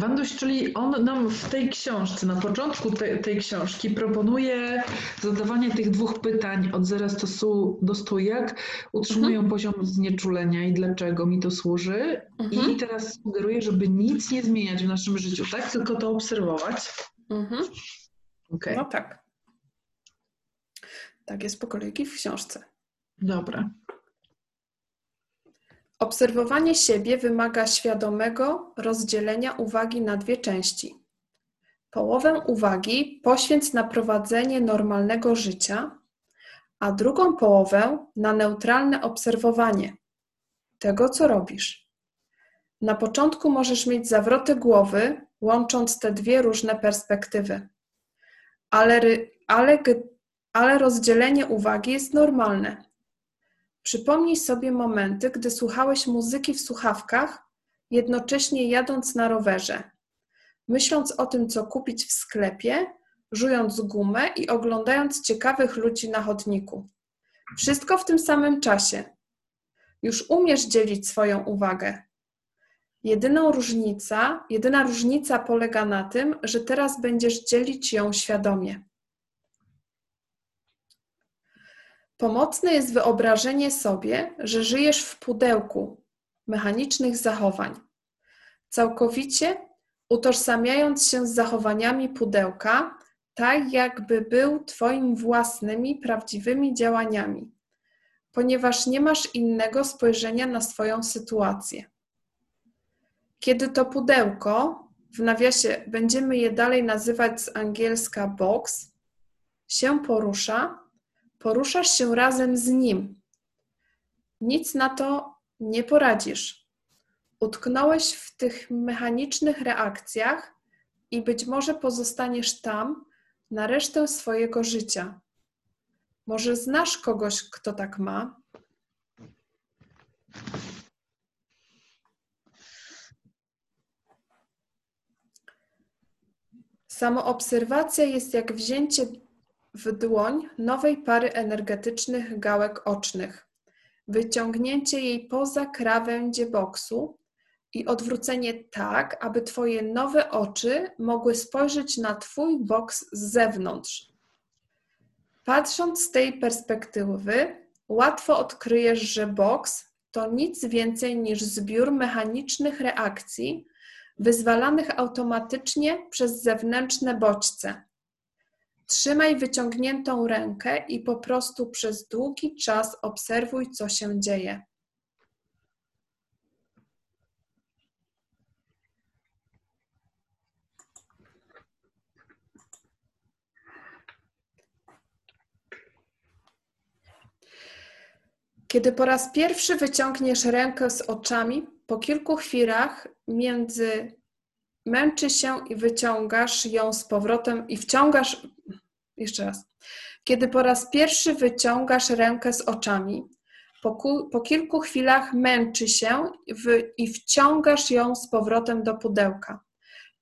Wanduś, czyli on nam w tej książce, na początku te, tej książki proponuje zadawanie tych dwóch pytań od zera stosu do stu, jak utrzymują mhm. poziom znieczulenia i dlaczego mi to służy. Mhm. I teraz sugeruję, żeby nic nie zmieniać w naszym życiu, tak? Tylko to obserwować. Mhm. Okay. No tak. Tak jest po kolei w książce. Dobra. Obserwowanie siebie wymaga świadomego rozdzielenia uwagi na dwie części. Połowę uwagi poświęć na prowadzenie normalnego życia, a drugą połowę na neutralne obserwowanie tego, co robisz. Na początku możesz mieć zawroty głowy, łącząc te dwie różne perspektywy, ale, ale, ale rozdzielenie uwagi jest normalne. Przypomnij sobie momenty, gdy słuchałeś muzyki w słuchawkach, jednocześnie jadąc na rowerze, myśląc o tym, co kupić w sklepie, żując gumę i oglądając ciekawych ludzi na chodniku. Wszystko w tym samym czasie. Już umiesz dzielić swoją uwagę. Jedyną różnica, jedyna różnica polega na tym, że teraz będziesz dzielić ją świadomie. Pomocne jest wyobrażenie sobie, że żyjesz w pudełku mechanicznych zachowań, całkowicie utożsamiając się z zachowaniami pudełka, tak jakby był Twoimi własnymi, prawdziwymi działaniami, ponieważ nie masz innego spojrzenia na swoją sytuację. Kiedy to pudełko, w nawiasie będziemy je dalej nazywać z angielska box, się porusza, poruszasz się razem z nim, Nic na to nie poradzisz. Utknąłeś w tych mechanicznych reakcjach i być może pozostaniesz tam na resztę swojego życia. Może znasz kogoś, kto tak ma? Samoobserwacja jest jak wzięcie w dłoń nowej pary energetycznych gałek ocznych, wyciągnięcie jej poza krawędzie boksu i odwrócenie tak, aby Twoje nowe oczy mogły spojrzeć na Twój boks z zewnątrz. Patrząc z tej perspektywy, łatwo odkryjesz, że boks to nic więcej niż zbiór mechanicznych reakcji wyzwalanych automatycznie przez zewnętrzne bodźce. Trzymaj wyciągniętą rękę i po prostu przez długi czas obserwuj, co się dzieje. Kiedy po raz pierwszy wyciągniesz rękę z oczami, po kilku chwilach między męczy się i wyciągasz ją z powrotem i wciągasz. Jeszcze raz. Kiedy po raz pierwszy wyciągasz rękę z oczami, po, ku, po kilku chwilach męczy się w, i wciągasz ją z powrotem do pudełka,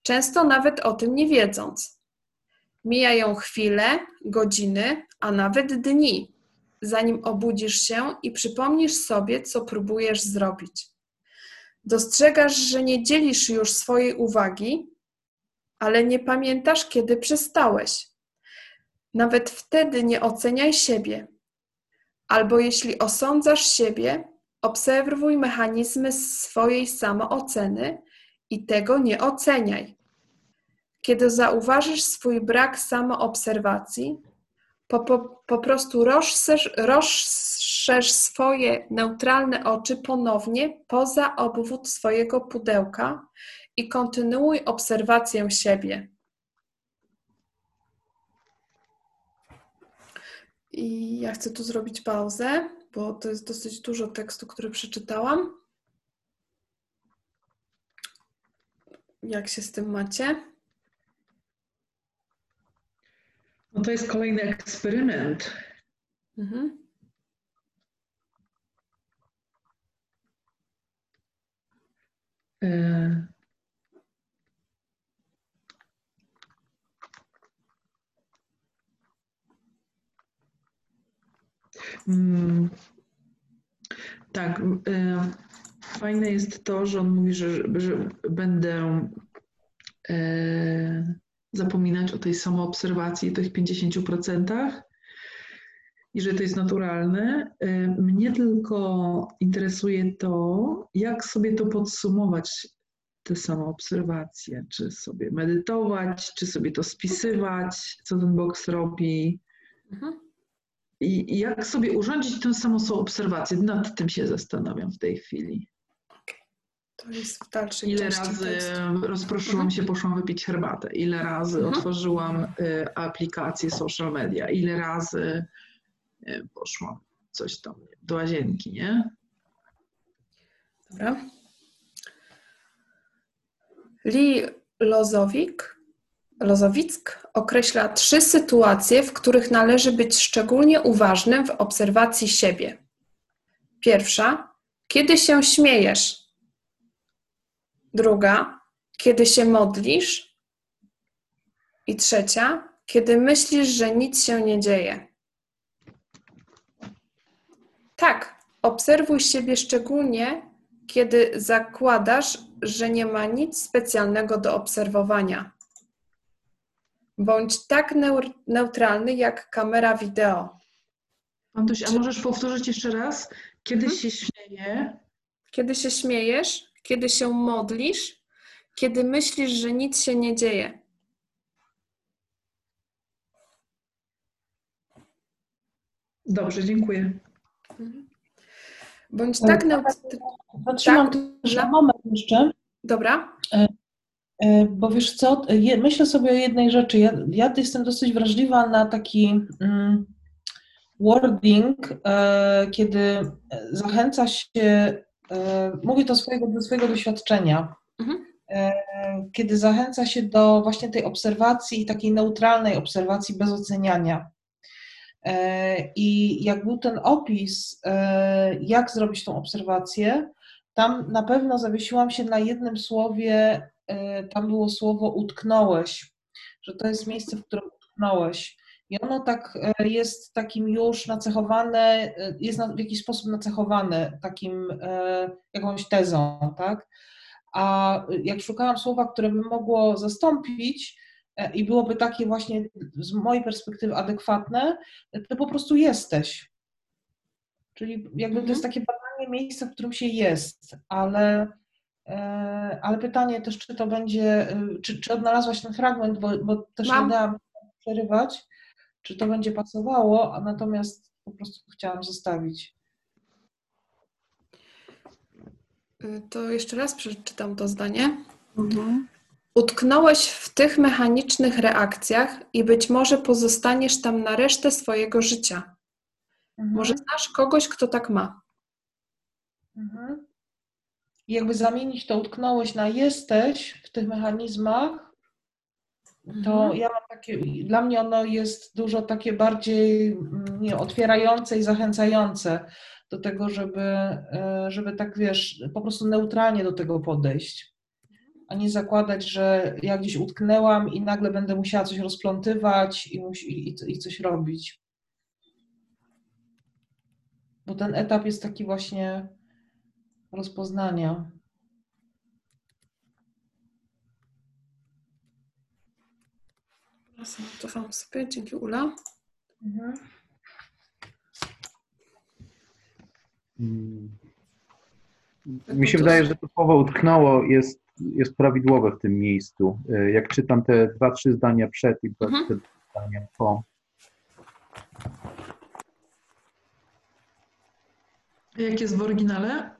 często nawet o tym nie wiedząc. Mijają chwile, godziny, a nawet dni, zanim obudzisz się i przypomnisz sobie, co próbujesz zrobić. Dostrzegasz, że nie dzielisz już swojej uwagi, ale nie pamiętasz, kiedy przestałeś. Nawet wtedy nie oceniaj siebie. Albo jeśli osądzasz siebie, obserwuj mechanizmy swojej samooceny i tego nie oceniaj. Kiedy zauważysz swój brak samoobserwacji, po, po, po prostu rozszerz, rozszerz swoje neutralne oczy ponownie poza obwód swojego pudełka i kontynuuj obserwację siebie. I ja chcę tu zrobić pauzę, bo to jest dosyć dużo tekstu, który przeczytałam. Jak się z tym macie? No to jest kolejny eksperyment. Mhm. E... Mm, tak. E, fajne jest to, że on mówi, że, że będę e, zapominać o tej samoobserwacji, tych 50% i że to jest naturalne. Y, mnie tylko interesuje to, jak sobie to podsumować, te samoobserwacje, czy sobie medytować, czy sobie to spisywać, co ten boks robi. Mhm. I, jak sobie urządzić tę samą obserwację, nad tym się zastanawiam w tej chwili. To jest w dalszej Ile razy tekstu. rozproszyłam mhm. się, poszłam wypić herbatę? Ile razy mhm. otworzyłam y, aplikację social media? Ile razy poszłam coś tam do łazienki, nie? Dobra. Lee Lozowik, Lozowick określa trzy sytuacje, w których należy być szczególnie uważnym w obserwacji siebie. Pierwsza, kiedy się śmiejesz, Druga, kiedy się modlisz. I trzecia, kiedy myślisz, że nic się nie dzieje. Tak, obserwuj siebie szczególnie, kiedy zakładasz, że nie ma nic specjalnego do obserwowania. Bądź tak neutralny jak kamera wideo. Antoś, a możesz powtórzyć jeszcze raz? Kiedy hmm? się śmieje? Kiedy się śmiejesz, kiedy się modlisz, kiedy myślisz, że nic się nie dzieje. Dobrze, dziękuję. Bądź tak neutralny. Zatrzymam tak, na moment jeszcze. Dobra. E, e, bo wiesz co, myślę sobie o jednej rzeczy. Ja, ja jestem dosyć wrażliwa na taki. Mm, wording, e, kiedy zachęca się, mówię to swojego, do swojego doświadczenia, mhm. kiedy zachęca się do właśnie tej obserwacji, takiej neutralnej obserwacji bez oceniania. I jak był ten opis, jak zrobić tą obserwację, tam na pewno zawiesiłam się na jednym słowie, tam było słowo utknąłeś, że to jest miejsce, w którym utknąłeś. I ono tak e, jest takim już nacechowane, e, jest w jakiś sposób nacechowane takim e, jakąś tezą, tak? A jak szukałam słowa, które by mogło zastąpić i byłoby takie właśnie z mojej perspektywy adekwatne, to po prostu jesteś. Czyli jakby to jest mhm. takie badanie miejsca, w którym się jest, ale, ale pytanie też, czy to będzie, czy, czy odnalazłaś ten fragment, bo, bo też Mam. nie dałam przerywać czy to będzie pasowało, a natomiast po prostu chciałam zostawić. Y, to jeszcze raz przeczytam to zdanie. Mhm. Utknąłeś w tych mechanicznych reakcjach i być może pozostaniesz tam na resztę swojego życia. Mhm. Może znasz kogoś, kto tak ma. Mhm. I jakby zamienić to utknąłeś na jesteś w tych mechanizmach, to mhm. ja mam takie, dla mnie ono jest dużo takie bardziej mm, nie, otwierające i zachęcające do tego, żeby, e, żeby tak wiesz, po prostu neutralnie do tego podejść, a nie zakładać, że ja gdzieś utknęłam i nagle będę musiała coś rozplątywać i, i, i coś robić. Bo ten etap jest taki właśnie rozpoznania. Cofam sobie, dzięki Ula. Mhm. Mi się wydaje, że to słowo utknęło jest, jest prawidłowe w tym miejscu. E, jak czytam te dwa, trzy zdania przed i dwa, mhm. trzy zdania po. Jak jest w oryginale?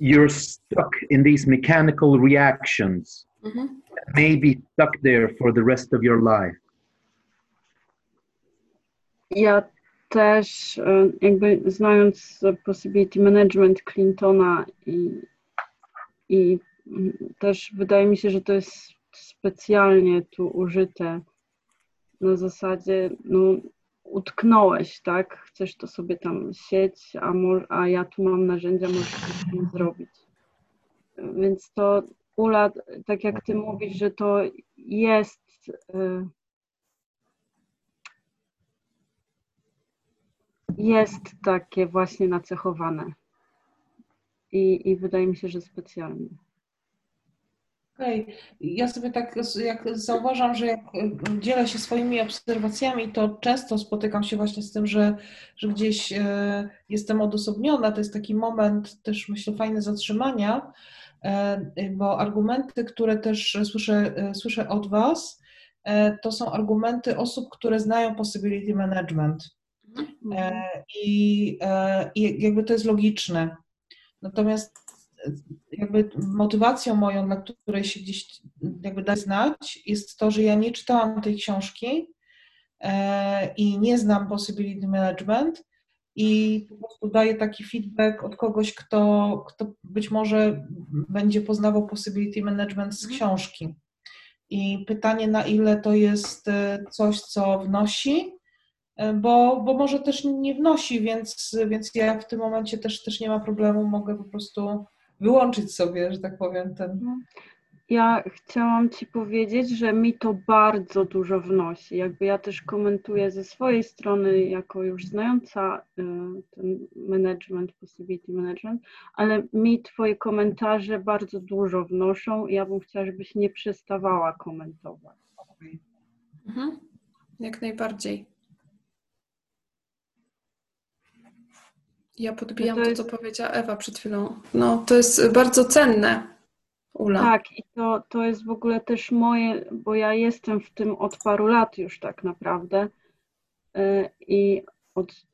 You're stuck in these mechanical reactions. Mhm may be stuck there for the rest of your life. Ja też e, jakby znając possibility management Clintona i, i też wydaje mi się, że to jest specjalnie tu użyte na zasadzie, no utknąłeś, tak? Chcesz to sobie tam sieć, a, a ja tu mam narzędzia, możesz to zrobić. Więc to Ula, tak jak ty mówisz, że to jest y, jest takie właśnie nacechowane. I, i wydaje mi się, że specjalnie. Okej, okay. ja sobie tak jak zauważam, że jak y, dzielę się swoimi obserwacjami, to często spotykam się właśnie z tym, że, że gdzieś y, jestem odosobniona. To jest taki moment też myślę fajny zatrzymania, E, bo argumenty, które też słyszę, e, słyszę od Was, e, to są argumenty osób, które znają possibility management. Mhm. I, I jakby to jest logiczne. Natomiast jakby motywacją moją, dla której się gdzieś jakby da znać, jest to, że ja nie czytałam tej książki i nie znam possibility management, i po prostu daję taki feedback od kogoś, kto, kto być może będzie poznawał possibility management z mhm. książki. I pytanie, na ile to jest e, coś, co wnosi, e, bo, bo może też nie wnosi, więc, więc ja w tym momencie też, też nie ma problemu, mogę po prostu wyłączyć sobie, że tak powiem, ten. Mhm. Ja chciałam Ci powiedzieć, że mi to bardzo dużo wnosi. Jakby ja też komentuję ze swojej strony, jako już znająca y, ten management, possibility management, ale mi Twoje komentarze bardzo dużo wnoszą ja bym chciała, żebyś nie przestawała komentować. Mhm. Jak najbardziej. Ja podbijam to, jest... to, co powiedziała Ewa przed chwilą. No, to jest bardzo cenne Ula. Tak, i to, to jest w ogóle też moje, bo ja jestem w tym od paru lat już tak naprawdę. E, I od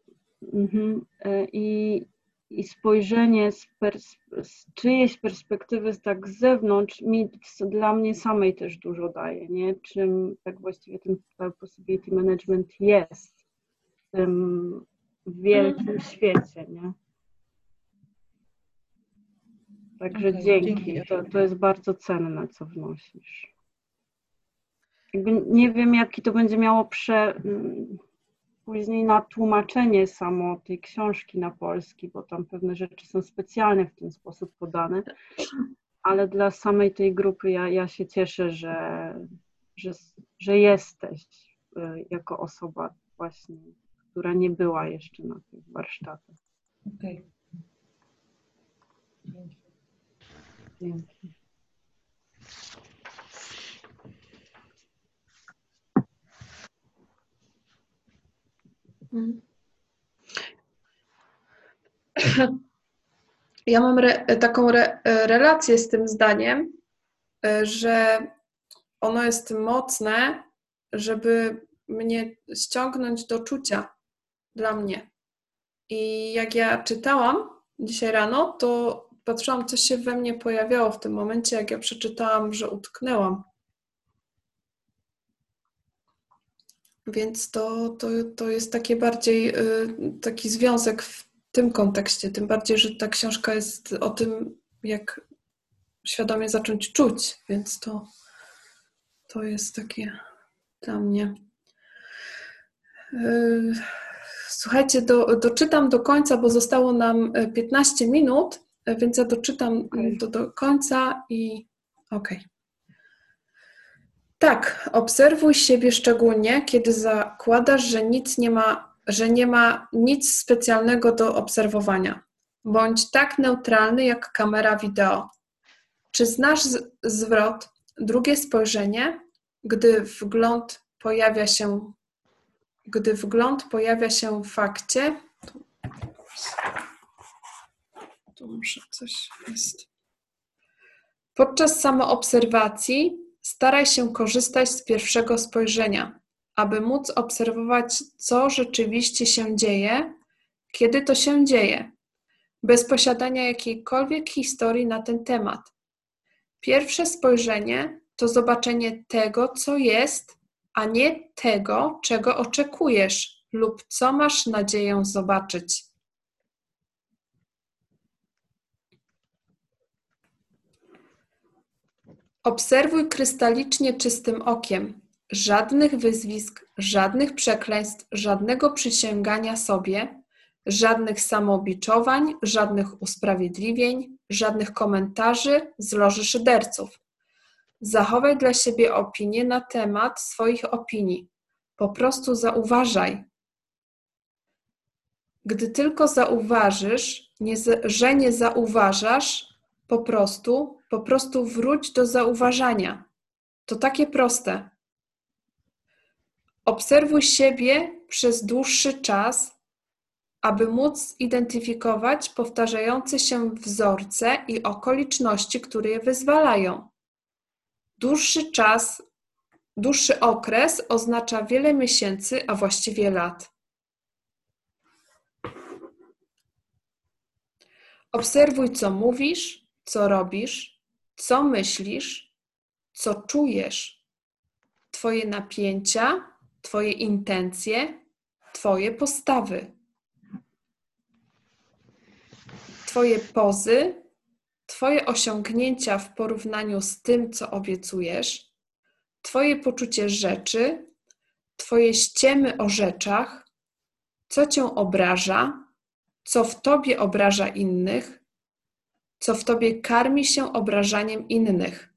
mhm, e, i, i spojrzenie z, pers, z czyjejś perspektywy tak z zewnątrz mi, dla mnie samej też dużo daje, nie? Czym tak właściwie ten possibility management jest. tym wielkim świecie, nie? Także okay, dzięki. dzięki. To, to jest bardzo cenne, co wnosisz. Jakby nie wiem, jaki to będzie miało prze, później na tłumaczenie samo tej książki na polski, bo tam pewne rzeczy są specjalnie w ten sposób podane, ale dla samej tej grupy ja, ja się cieszę, że, że, że jesteś y, jako osoba właśnie, która nie była jeszcze na tych warsztatach. Okej. Okay. Dzięki. Mhm. Ja mam re, taką re, relację z tym zdaniem, że ono jest mocne, żeby mnie ściągnąć do czucia dla mnie. I jak ja czytałam dzisiaj rano, to patrzyłam, co się we mnie pojawiało w tym momencie, jak ja przeczytałam, że utknęłam. Więc to, to, to jest takie bardziej y, taki związek w tym kontekście, tym bardziej, że ta książka jest o tym, jak świadomie zacząć czuć, więc to, to jest takie dla mnie. Y, słuchajcie, do, doczytam do końca, bo zostało nam 15 minut, więc ja doczytam okay. do, do końca i okej. Okay. Tak, obserwuj siebie szczególnie, kiedy zakładasz, że nic nie ma, że nie ma nic specjalnego do obserwowania. Bądź tak neutralny jak kamera wideo. Czy znasz zwrot, drugie spojrzenie, gdy wgląd pojawia się, gdy wgląd pojawia się w fakcie? Tu, tu muszę coś jest. Podczas samoobserwacji Staraj się korzystać z pierwszego spojrzenia, aby móc obserwować, co rzeczywiście się dzieje, kiedy to się dzieje, bez posiadania jakiejkolwiek historii na ten temat. Pierwsze spojrzenie to zobaczenie tego, co jest, a nie tego, czego oczekujesz lub co masz nadzieję zobaczyć. Obserwuj krystalicznie czystym okiem. Żadnych wyzwisk, żadnych przekleństw, żadnego przysięgania sobie, żadnych samoobiczowań, żadnych usprawiedliwień, żadnych komentarzy z loży szyderców. Zachowaj dla siebie opinię na temat swoich opinii. Po prostu zauważaj. Gdy tylko zauważysz, nie, że nie zauważasz, po prostu, po prostu wróć do zauważania. To takie proste. Obserwuj siebie przez dłuższy czas, aby móc identyfikować powtarzające się wzorce i okoliczności, które je wyzwalają. Dłuższy czas, dłuższy okres oznacza wiele miesięcy, a właściwie lat. Obserwuj, co mówisz, co robisz, co myślisz, co czujesz, Twoje napięcia, Twoje intencje, Twoje postawy, Twoje pozy, Twoje osiągnięcia w porównaniu z tym, co obiecujesz, Twoje poczucie rzeczy, Twoje ściemy o rzeczach, co Cię obraża, co w Tobie obraża innych, co w tobie karmi się obrażaniem innych.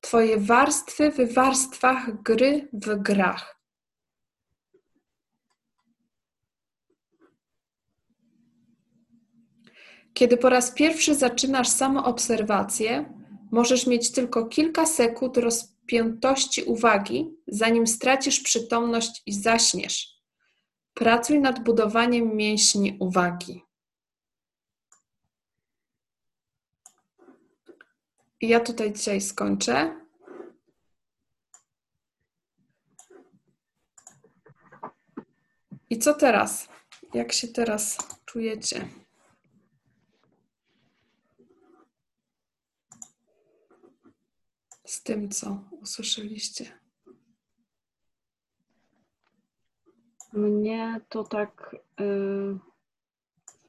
Twoje warstwy w warstwach gry w grach. Kiedy po raz pierwszy zaczynasz samoobserwację, możesz mieć tylko kilka sekund rozpiętości uwagi, zanim stracisz przytomność i zaśniesz. Pracuj nad budowaniem mięśni uwagi. Ja tutaj dzisiaj skończę. I co teraz? Jak się teraz czujecie? Z tym, co usłyszeliście. Mnie to tak y,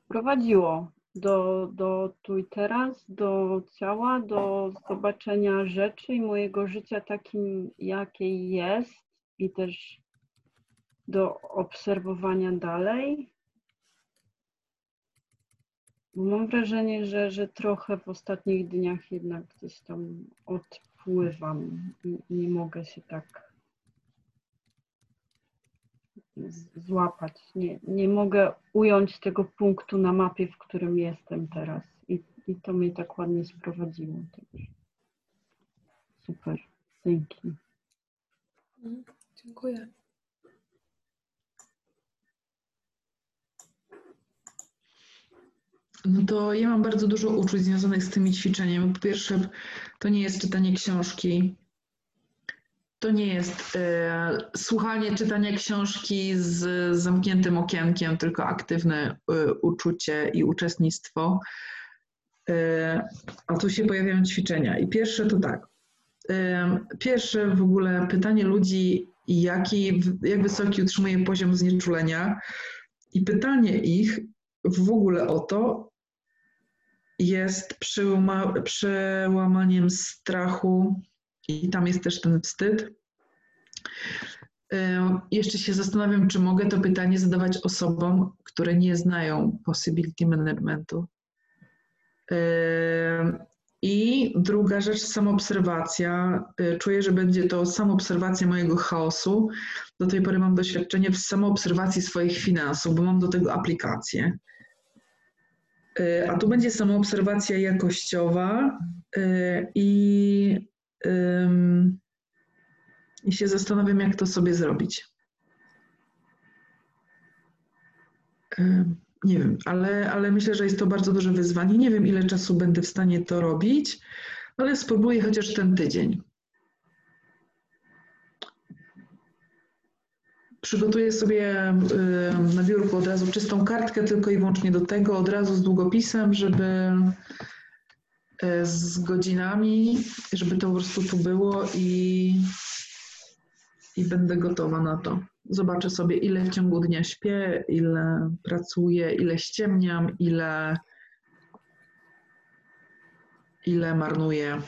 prowadziło do, do tu i teraz, do ciała, do zobaczenia rzeczy i mojego życia takim, jakie jest i też do obserwowania dalej. Mam wrażenie, że, że trochę w ostatnich dniach jednak gdzieś tam odpływam i nie mogę się tak złapać. Nie, nie mogę ująć tego punktu na mapie, w którym jestem teraz. I, i to mnie tak ładnie sprowadziło. Super. Dzięki. Mhm, dziękuję. No to ja mam bardzo dużo uczuć związanych z tymi ćwiczeniem. Po pierwsze, to nie jest czytanie książki. To nie jest e, słuchanie czytania książki z zamkniętym okienkiem, tylko aktywne e, uczucie i uczestnictwo. E, a tu się pojawiają ćwiczenia. I pierwsze to tak. Pierwsze w ogóle pytanie ludzi, jaki, jak wysoki utrzymuje poziom znieczulenia. I pytanie ich w ogóle o to, jest przełama, przełamaniem strachu i tam jest też ten wstyd. Jeszcze się zastanawiam, czy mogę to pytanie zadawać osobom, które nie znają possibility managementu. I druga rzecz, samoobserwacja. Czuję, że będzie to samoobserwacja mojego chaosu. Do tej pory mam doświadczenie w samoobserwacji swoich finansów, bo mam do tego aplikację. Y, a tu będzie samoobserwacja jakościowa y, i, i się zastanawiam, jak to sobie zrobić. Nie wiem, ale, ale myślę, że jest to bardzo duże wyzwanie. Nie wiem, ile czasu będę w stanie to robić, ale spróbuję chociaż ten tydzień. Przygotuję sobie na biurku od razu czystą kartkę, tylko i wyłącznie do tego, od razu z długopisem, żeby e, z godzinami, żeby to po prostu tu było i, i będę gotowa na to. Zobaczę sobie, ile w ciągu dnia śpię, ile pracuję, ile ściemniam, ile, ile marnuję.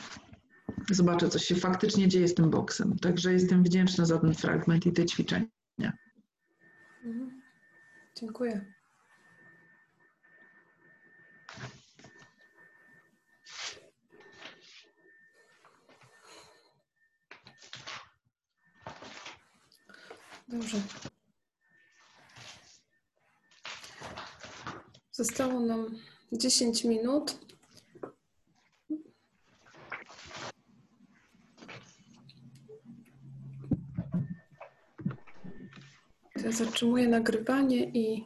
Zobaczę, co się faktycznie dzieje z tym boksem. Także jestem wdzięczna za ten fragment i te ćwiczenia. Mhm. Dziękuję. Dobrze. Zostało nam 10 minut. Zatrzymuję nagrywanie i